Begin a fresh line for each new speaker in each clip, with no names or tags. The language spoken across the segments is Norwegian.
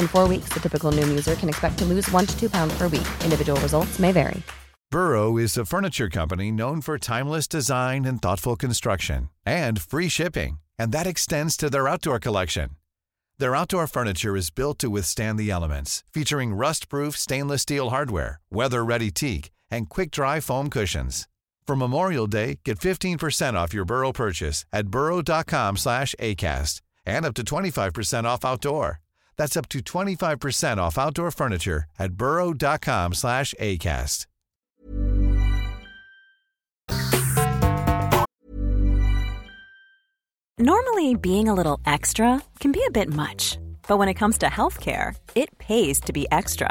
In four weeks, the typical Noom user can expect to lose one to two pounds per week. Individual results may vary.
Burrow is a furniture company known for timeless design and thoughtful construction and free shipping, and that extends to their outdoor collection. Their outdoor furniture is built to withstand the elements, featuring rust-proof stainless steel hardware, weather-ready teak, and quick-dry foam cushions. For Memorial Day, get 15% off your Burrow purchase at burrow.com slash ACAST and up to 25% off outdoor. That's up to 25% off outdoor furniture at burrow.com slash ACAST.
Normally, being a little extra can be a bit much, but when it comes to healthcare, it pays to be extra.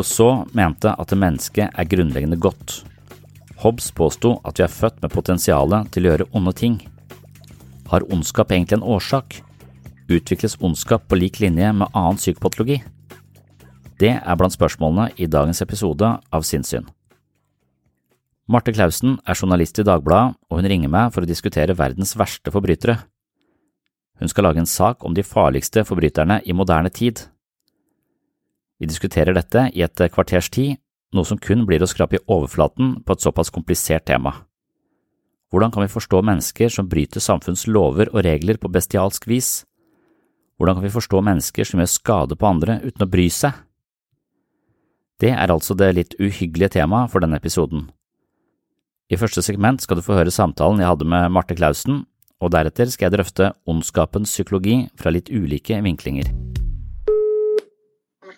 Rousseau mente at mennesket er grunnleggende godt. Hobbes påsto at vi er født med potensialet til å gjøre onde ting. Har ondskap egentlig en årsak? Utvikles ondskap på lik linje med annen psykopatologi? Det er blant spørsmålene i dagens episode av Sinnssyn. Marte Clausen er journalist i Dagbladet, og hun ringer meg for å diskutere verdens verste forbrytere. Hun skal lage en sak om de farligste forbryterne i moderne tid. Vi diskuterer dette i et kvarters tid, noe som kun blir å skrape i overflaten på et såpass komplisert tema. Hvordan kan vi forstå mennesker som bryter samfunns lover og regler på bestialsk vis? Hvordan kan vi forstå mennesker som gjør skade på andre uten å bry seg? Det er altså det litt uhyggelige temaet for denne episoden. I første segment skal du få høre samtalen jeg hadde med Marte Clausen, og deretter skal jeg drøfte ondskapens psykologi fra litt ulike vinklinger.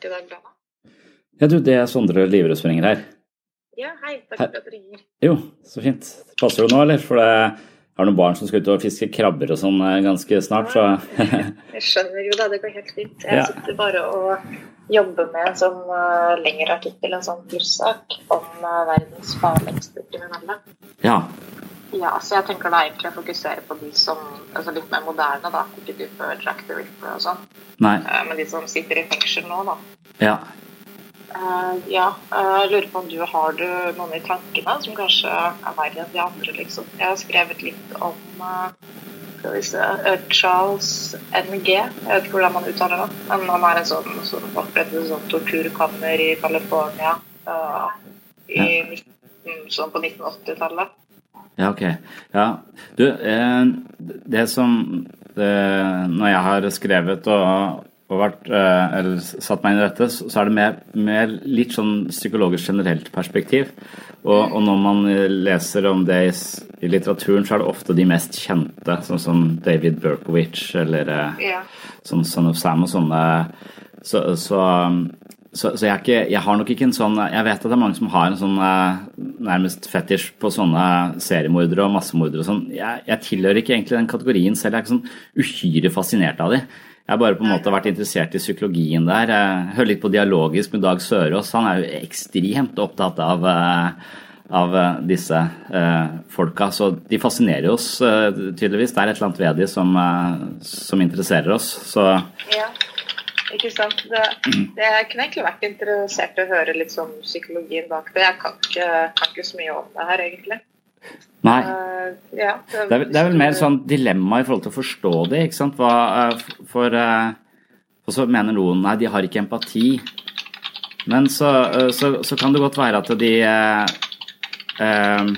Marte Dagbladet.
Ja, du, det er Sondre Liverud som ringer her.
Ja, hei. Takk for at du ringer.
Jo, så fint. Passer du nå, eller? For det har noen barn som skal ut og fiske krabber og sånn eh, ganske snart, så
Jeg skjønner jo da, det går helt fint. Jeg
Ja.
sitter bare og jobber med en sånn uh, lengre artikkel, en sånn plussak, om uh, verdens farligste kriminelle.
Ja.
Ja, så jeg tenker da egentlig å fokusere på de som altså litt mer moderne, da. Ikke type Jack the Ripper og sånn,
Nei.
eh, men de som sitter i fengsel nå, da.
Ja.
Uh, ja, eh, jeg lurer på om du har du noen i tankene som kanskje er verre enn de andre, liksom. Jeg har skrevet litt om uh, skal vi se, Charles NG. Jeg vet ikke hvordan man uttaler det. Men han er en sånn som opprettet et sånt torturkammer i California uh, i ja. sånn på 1980-tallet.
Ja, ok. Ja, du, eh, det som eh, Når jeg har skrevet og, og vært, eh, eller satt meg inn i dette, så er det mer, mer litt sånn psykologisk generelt perspektiv. Og, og når man leser om det i, i litteraturen, så er det ofte de mest kjente, sånn som David Berkowitz eller
Ja.
sånn Son of Sam og sånne. Så, så, så, så jeg, ikke, jeg har nok ikke en sånn Jeg vet at det er mange som har en sånn eh, nærmest fetisj på sånne seriemordere og massemordere og sånn. Jeg, jeg tilhører ikke egentlig den kategorien selv. Jeg er ikke sånn uhyre fascinert av de. Jeg har bare på en måte vært interessert i psykologien der. Jeg hører litt på Dialogisk med Dag Sørås. Han er jo ekstremt opptatt av eh, av eh, disse folka. Så de fascinerer oss tydeligvis. Det er et eller annet ved de som, som interesserer oss. Så
Ja, ikke sant. Det, det, jeg kunne egentlig vært interessert i å høre litt sånn psykologien bak det. Jeg kan ikke, kan ikke så mye om det her, egentlig.
nei.
Uh, ja,
Det er, vel- det er vel mer sånn dilemma i forhold til å forstå det, ikke sant. Hva, eh, for, eh, og så mener noen nei, de har ikke empati. Men så, eh, så, så kan det godt være at de uh, eh,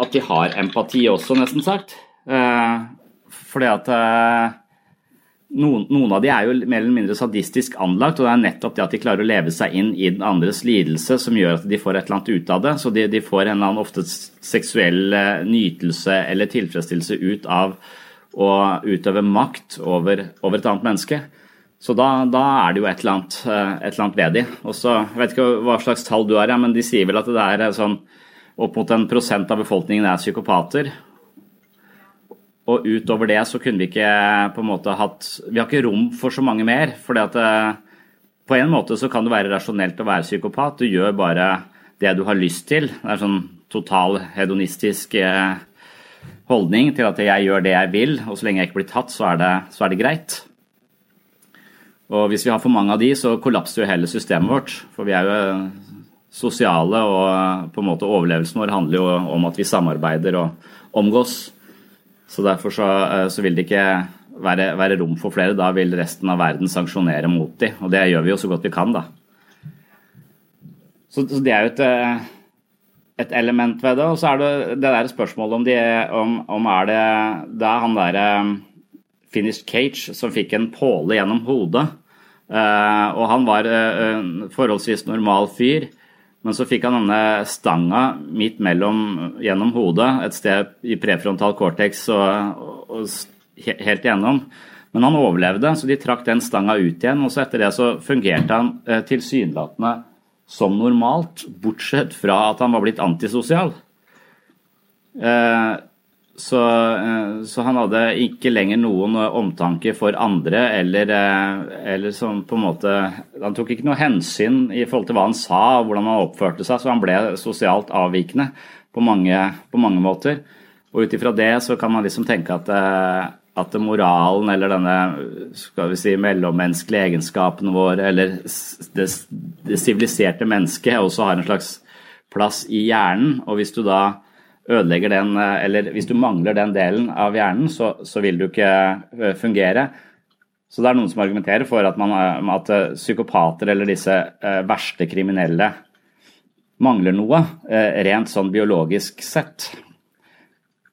At de har empati også, nesten sagt. Uh, fordi at eh, noen, noen av de er jo mer eller mindre sadistisk anlagt, og det er nettopp det at de klarer å leve seg inn i den andres lidelse som gjør at de får et eller annet ut av det. Så de, de får en eller annen ofte seksuell eh, nytelse eller tilfredsstillelse ut av å utøve makt over, over et annet menneske. Så da, da er det jo et eller annet, eh, et eller annet ved de. Og så, Jeg vet ikke hva slags tall du har, ja, men de sier vel at det er eh, sånn opp mot en prosent av befolkningen er psykopater. Og utover det så kunne vi ikke på en måte hatt Vi har ikke rom for så mange mer. For eh, på en måte så kan det være rasjonelt å være psykopat. Du gjør bare det du har lyst til. Det er sånn total hedonistisk eh, holdning til at jeg gjør det jeg vil, og så lenge jeg ikke blir tatt, så er det, så er det greit. Og hvis vi har for mange av de, så kollapser jo hele systemet vårt. For vi er jo sosiale, og på en måte overlevelsen vår handler jo om at vi samarbeider og omgås. Så derfor så, så vil det ikke være, være, rom for flere. Da vil resten av verden sanksjonere mot dem, og det gjør vi jo så godt vi kan, da. Så, så det er jo et, et, element ved det. Og så er det det der spørsmålet om, de, om, om er det er han derre Finished Cage som fikk en påle gjennom hodet. Uh, og han var uh, forholdsvis normal fyr, men så fikk han denne stanga midt mellom gjennom hodet, et sted i prefrontal cortex og, og, og helt igjennom. Men han overlevde, så de trakk den stanga ut igjen. Og så etter det så fungerte han eh, tilsynelatende som normalt, bortsett fra at han var blitt antisosial. Uh, så, eh, så, han hadde ikke lenger noen omtanke for andre, eller, eh, eller som på en måte Han tok ikke noe hensyn i forhold til hva han sa og hvordan han oppførte seg, så han ble sosialt avvikende på mange, på mange måter. Og ut ifra det så kan man liksom tenke at, eh, at moralen eller denne skal vi si, mellommenneskelige egenskapen vår, eller det siviliserte mennesket, også har en slags plass i hjernen. Og hvis du da ødelegger den, eh, eller hvis du mangler den delen av hjernen, så, så vil du ikke eh, fungere. Så det er noen som argumenterer for at, man, eh, at psykopater eller disse verste kriminelle mangler noe, rent sånn biologisk sett.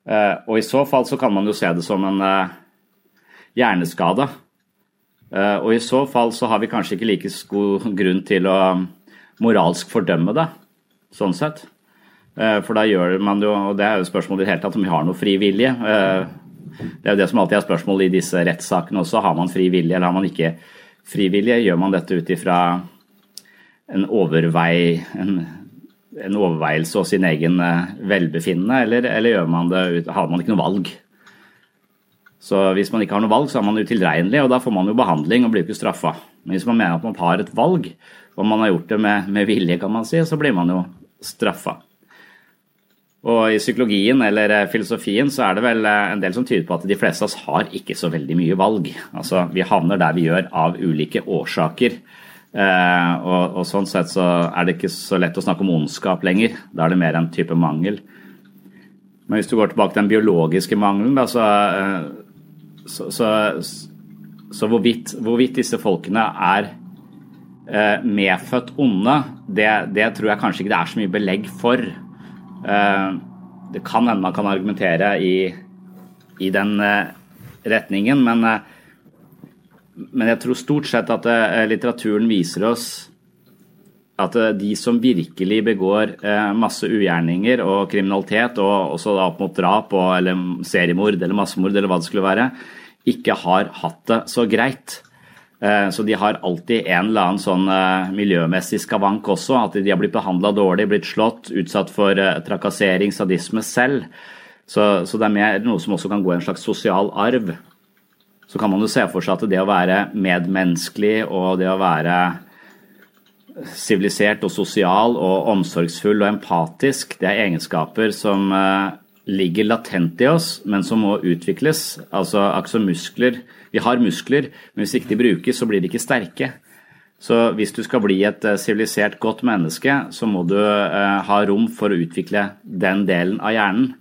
Og i så fall så kan man jo se det som en hjerneskade. Og i så fall så har vi kanskje ikke like god grunn til å moralsk fordømme det, sånn sett. Eh, for da gjør man jo, og det er jo spørsmålet i det hele tatt om vi har noe fri vilje. Eh, det er jo det som alltid er spørsmål i disse rettssakene også. Har man fri vilje, eller har man ikke fri vilje? Gjør man dette ut ifra en, overvei, en, en overveielse og sin egen eh, velbefinnende, eller, eller man det, har man ikke noe valg? Så hvis man ikke har noe valg, så er man utilregnelig, og da får man jo behandling og blir ikke straffa. Men hvis man mener at man har et valg, og man har gjort det med, med vilje, kan man si, så blir man jo straffa. Og i psykologien eller eh, filosofien så er det vel eh, en del som tyder på at de fleste av oss har ikke så veldig mye valg. Altså vi havner der vi gjør av ulike årsaker. Eh, og, og, sånn sett så er det ikke så lett å snakke om ondskap lenger. Da er det mer en type mangel. Men hvis du går tilbake til den biologiske mangelen, da, så, eh, så, så, så hvorvidt, hvorvidt, disse folkene er eh, medfødt onde, det, det tror jeg kanskje ikke det er så mye belegg for. Eh, det kan hende man kan argumentere i, i den eh, retningen, men, eh, men, jeg tror stort sett at litteraturen viser oss at de som virkelig begår masse ugjerninger og kriminalitet, og også da opp mot drap og, eller seriemord eller massemord eller hva det skulle være, ikke har hatt det så greit. Eh, så de har alltid en eller annen sånn eh, miljømessig skavank også. At de har blitt behandla dårlig, blitt slått, utsatt for eh, trakassering, sadisme selv. Så, så, det er mer noe som også kan gå i en slags sosial arv. Så kan man jo se for seg at det å være medmenneskelig og det å være sivilisert og sosial og omsorgsfull og empatisk, det er egenskaper som ligger latent i oss, men som må utvikles. Altså som muskler. Vi har muskler, men hvis ikke de brukes, så blir de ikke sterke. Så hvis du skal bli et eh, sivilisert, godt menneske, så må du uh, ha rom for å utvikle den delen av hjernen.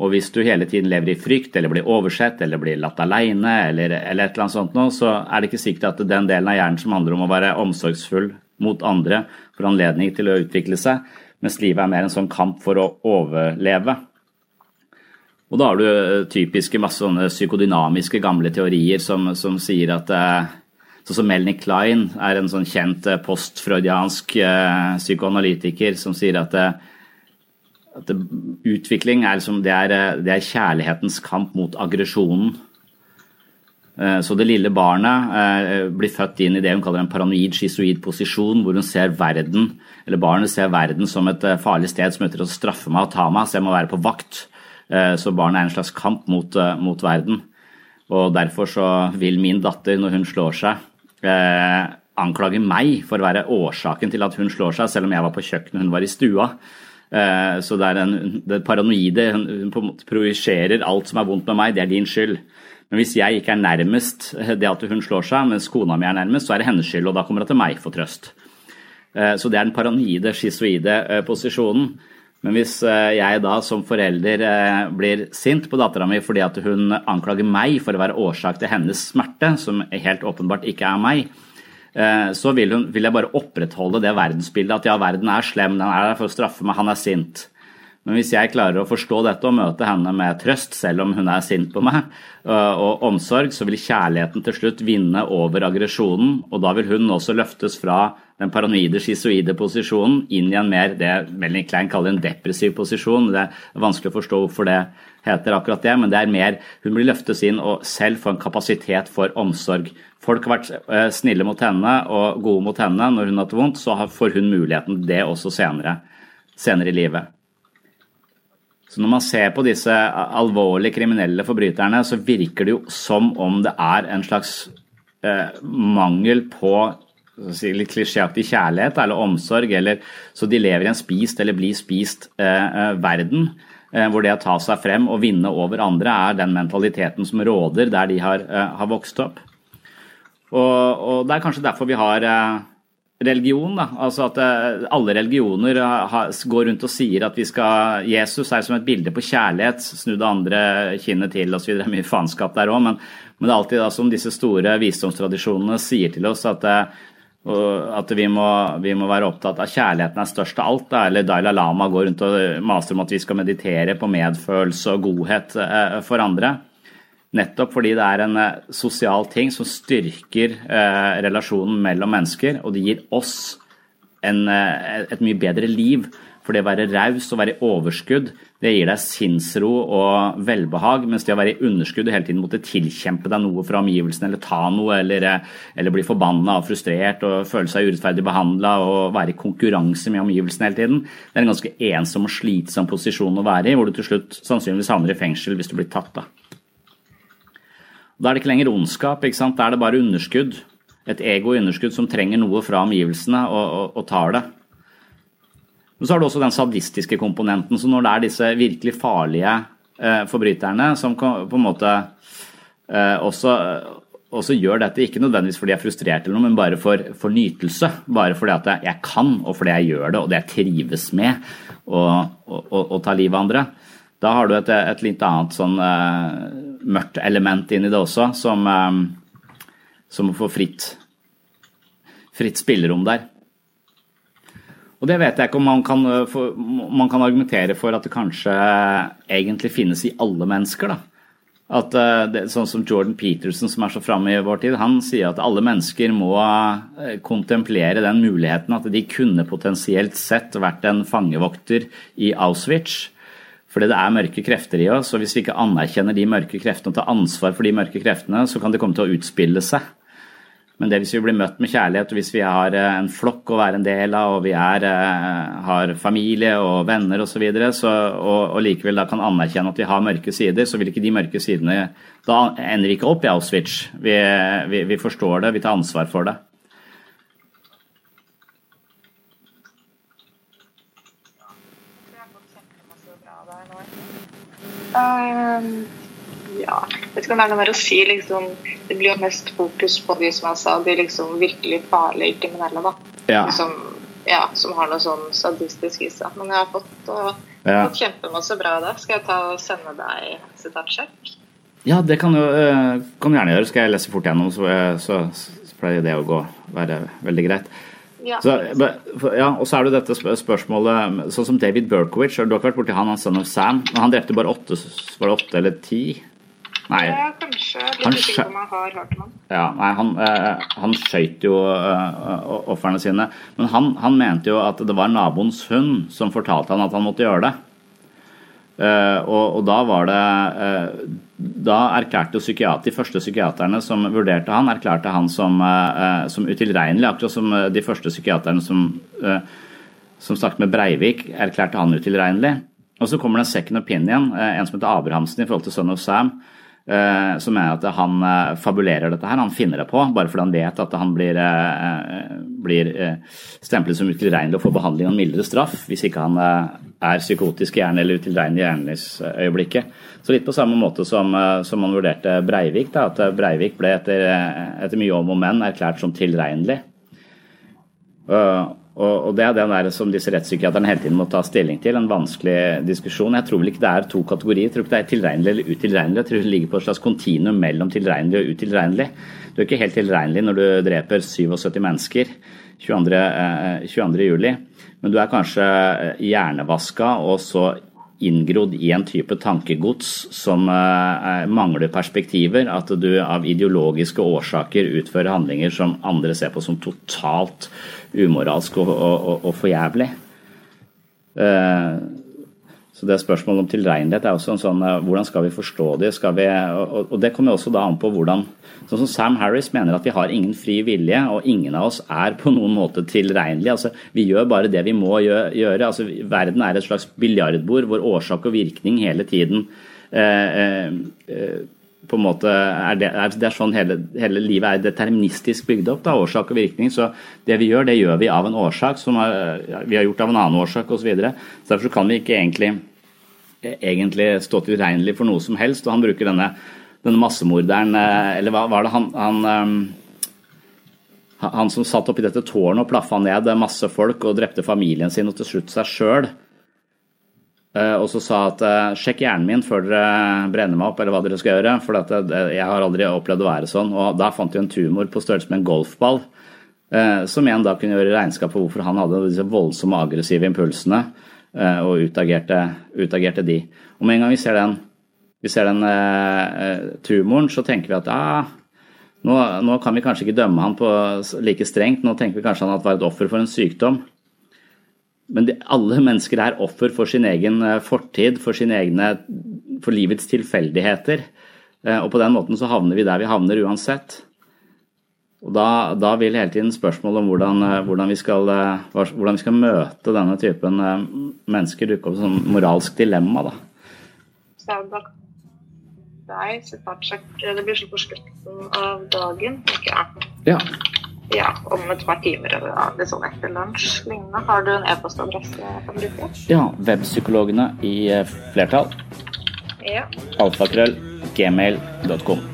Og hvis du hele tiden lever i frykt, eller blir oversett, eller blir latt alene, eller, eller, et eller annet sånt noe, så er det ikke sikkert at den delen av hjernen som handler om å være omsorgsfull mot andre, får anledning til å utvikle seg, mens livet er mer en sånn kamp for å overleve. Og da har du eh, typiske masse sånne psykodynamiske gamle teorier som, som sier at eh, Sånn som Melanie Klein er en sånn kjent eh, postfreudiansk psykoanalytiker som sier at, at utvikling er, liksom, det er, det er kjærlighetens kamp mot aggresjonen. Så det lille barnet blir født inn i det hun kaller en paranoid schizoid posisjon, hvor hun ser verden, eller barnet ser verden som et farlig sted som heter å straffe meg og ta meg, så jeg må være på vakt. Eh, så barnet er en slags kamp mot, eh, mot, verden. Og derfor så vil min datter, når hun slår seg, eh, anklage meg for å være årsaken til at hun slår seg, selv om jeg var på kjøkkenet og hun var i stua. Så det er en, det paranoide Hun, hun projiserer alt som er vondt med meg, det er din skyld. Men hvis jeg ikke er nærmest det at hun slår seg, mens kona mi er nærmest, så er det hennes skyld, og da kommer hun til meg for trøst. Så det er den paranoide, schizoide posisjonen. Men hvis jeg da som forelder blir sint på dattera mi fordi at hun anklager meg for å være årsak til hennes smerte, som helt åpenbart ikke er meg, så vil, hun, vil jeg bare opprettholde det verdensbildet at ja, verden er slem, den er der for å straffe meg, han er sint. Men hvis jeg klarer å forstå dette og møte henne med trøst, selv om hun er sint på meg, og omsorg, så vil kjærligheten til slutt vinne over aggresjonen. Og da vil hun også løftes fra den paranoide, schizoide posisjonen inn i en mer det Melanie Klein kaller en depressiv posisjon. Det er vanskelig å forstå hvorfor det heter akkurat det, men det er mer hun blir løftes inn og selv får en kapasitet for omsorg. Folk har vært snille mot henne og gode mot henne når hun har hatt vondt, så får hun muligheten det også senere, senere i livet. Så når man ser på disse alvorlige kriminelle forbryterne, så virker det jo som om det er en slags eh, mangel på si, litt klisjéaktig kjærlighet eller omsorg, eller så de lever i en spist eller blir spist eh, eh verden. Eh, hvor det å ta seg frem og vinne over andre er den mentaliteten som råder der de har, eh, har vokst opp. Og, og, Det er kanskje derfor vi har eh, religion. Da. Altså at eh, alle religioner går rundt og sier at vi skal Jesus er som et bilde på kjærlighet, snu det andre kinnet til osv. Det er mye faenskap der òg, men, men, det er alltid da, som disse store visdomstradisjonene sier til oss at, eh, at vi, må, vi, må, være opptatt av kjærligheten er størst av alt. Da. Eller Dalai Lama går rundt og maser om at vi skal meditere på medfølelse og godhet eh, for andre. Nettopp fordi det er en eh, sosial ting som styrker eh, relasjonen mellom mennesker, og det gir oss en, eh, et mye bedre liv. For det å være raus og være i overskudd, det gir deg sinnsro og velbehag. Mens det å være i underskudd og hele tiden måtte tilkjempe deg noe fra omgivelsene, eller ta noe, eller, eller bli forbanna og frustrert og føle seg urettferdig behandla og være i konkurranse med omgivelsene hele tiden, det er en ganske ensom og slitsom posisjon å være i, hvor du til slutt sannsynligvis havner i fengsel hvis du blir tatt. da. Da er det ikke lenger ondskap, ikke sant? da er det bare underskudd. Et ego i underskudd som trenger noe fra omgivelsene og, og, og tar det. Men så har du også den sadistiske komponenten. Så når det er disse virkelig farlige eh, forbryterne som på en måte eh, også, også, gjør dette, ikke nødvendigvis fordi jeg er frustrert, eller noe, men bare for, for nytelse. Bare fordi at jeg kan, og fordi jeg gjør det, og det jeg trives med å ta livet av andre. Da har du et, et litt annet sånn uh, mørkt element inn i det også, som, um, som får fritt, fritt spillerom der. Og det vet jeg ikke om man kan, for, man kan, argumentere for at det kanskje egentlig finnes i alle mennesker. da. At eh, det, Sånn som Jordan Peterson, som er så framme i vår tid, han sier at alle mennesker må kontemplere den muligheten at de kunne potensielt sett vært en fangevokter i Auschwitz fordi det er mørke krefter i oss, og hvis vi ikke anerkjenner de mørke kreftene og tar ansvar for de mørke kreftene, så kan de komme til å utspille seg. Men det hvis vi blir møtt med kjærlighet, og hvis vi har eh, en flokk å være en del av, og vi er, eh, har familie og venner osv., og, så og, og likevel da kan anerkjenne at vi har mørke sider, så vil ikke de mørke sidene Da ender vi ikke opp i Auschwitz. Vi, vi, vi forstår det, vi tar ansvar for det.
Uh, ja, jeg vet ikke om det er noe mer å si. Liksom, det blir jo mest fokus på de som jeg sa, de liksom virkelig farlige kriminelle. da.
Ja.
Liksom, ja, som har noe sånn sadistisk i seg. Men jeg har fått, uh, ja. fått kjempemasse bra det. Skal jeg ta og sende deg sitatsjekk?
Ja, det kan du, uh, kan du gjerne gjøre. Skal jeg lese fort gjennom, så, eh, så, så pleier det å gå være veldig greit.
Ja.
Så, ja, og så er det dette spørsmålet Sånn som David Berkowitz, du har ikke vært borti han, han Son of Sam, men han drepte bare åtte, var det åtte eller ti?
Nei. Ja, kanskje. Litt han, på om jeg har hørt om ham.
Ja, nei, han, eh, han skøyt jo eh, ofrene sine. Men han, han, mente jo at det var naboens hund som fortalte han at han måtte gjøre det. Eh, og, og, da var det eh, Da erklærte psykiater, de første psykiaterne som vurderte han, erklærte han som, uh, som utilregnelig, akkurat som de første psykiaterne som, som snakket med Breivik, erklærte han utilregnelig. Og så kommer det en second opinion, en som heter Abrahamsen i forhold til Son of Sam. Uh, som er at han uh, fabulerer dette her, han finner det på, bare fordi han vet at han blir, uh, blir stemplet som utilregnelig og får behandling av en mildere straff hvis ikke han er psykotisk hjerne eller utilregnelig i hjerneøyeblikket. Så litt på samme måte som, som man vurderte Breivik, da, at Breivik ble etter, etter mye om og men erklært som tilregnelig. Og, Det er det der som disse rettspsykiaterne hele tiden må ta stilling til. En vanskelig diskusjon. Jeg tror vel ikke det er to kategorier. Jeg tror ikke det er tilregnelig eller utilregnelig. Jeg tror det ligger på et slags kontinuum mellom tilregnelig og utilregnelig. Du er ikke helt tilregnelig når du dreper 77 mennesker 22. 22. Eh, men du er kanskje hjernevaska og så inngrodd i en type tankegods som uh, mangler perspektiver. At du av ideologiske årsaker utfører handlinger som andre ser på som totalt umoralsk og, og, og for jævlig. Uh, så det Spørsmålet om tilregnelighet er også en sånn uh, Hvordan skal vi forstå det? Vi, og, og, Det kommer også da an på hvordan Sånn som Sam Harris mener at vi har ingen fri vilje, og ingen av oss er på noen måte tilregnelige. Altså, vi gjør bare det vi må gjøre. Altså, verden er et slags biljardbord hvor årsak og virkning hele tiden eh, eh, på en måte er det, er, det sånn hele, hele, livet er deterministisk bygd opp. Da, årsak og virkning. Så det vi gjør, det gjør vi av en årsak som er, vi har gjort av en annen årsak osv. Videre. så derfor kan vi ikke egentlig, egentlig stå tilregnelig for noe som helst. Og han bruker denne, denne massemorderen eh, Eller hva var det han, han eh, han som satt oppi dette tårnet og plaffa ned masse folk og drepte familien sin og til slutt seg sjøl. Eh, og så sa at sjekk hjernen min før dere brenner meg opp, eller hva dere skal gjøre. For jeg har aldri opplevd å være sånn. Og da fant de en tumor på størrelse med en golfball. Som igjen da kunne gjøre regnskap for hvorfor han hadde disse voldsomme aggressive impulsene, og utagerte, utagerte de. Og med en gang vi ser den, vi ser den tumoren, så tenker vi at ah, nå, nå, kan vi kanskje ikke dømme han på like strengt. Nå tenker vi kanskje han at var et offer for en sykdom. Men de, alle mennesker er offer for sin egen eh, fortid, for, egne, for livets tilfeldigheter. Eh, og på den måten så havner vi der vi havner uansett. Og da, da vil hele tiden spørsmålet om hvordan, eh, hvordan, vi skal, hvordan, vi skal, møte denne typen mennesker dukke opp som moralsk dilemma. Da.
Det blir så på slutten av dagen.
Ja.
Ja, om et par timer eller sånn etter lunsj lignende. Har du en e-postadresse jeg kan bruke?
Ja, webpsykologene i eh, flertall.
Ja.
Alfakrøll gmail.com.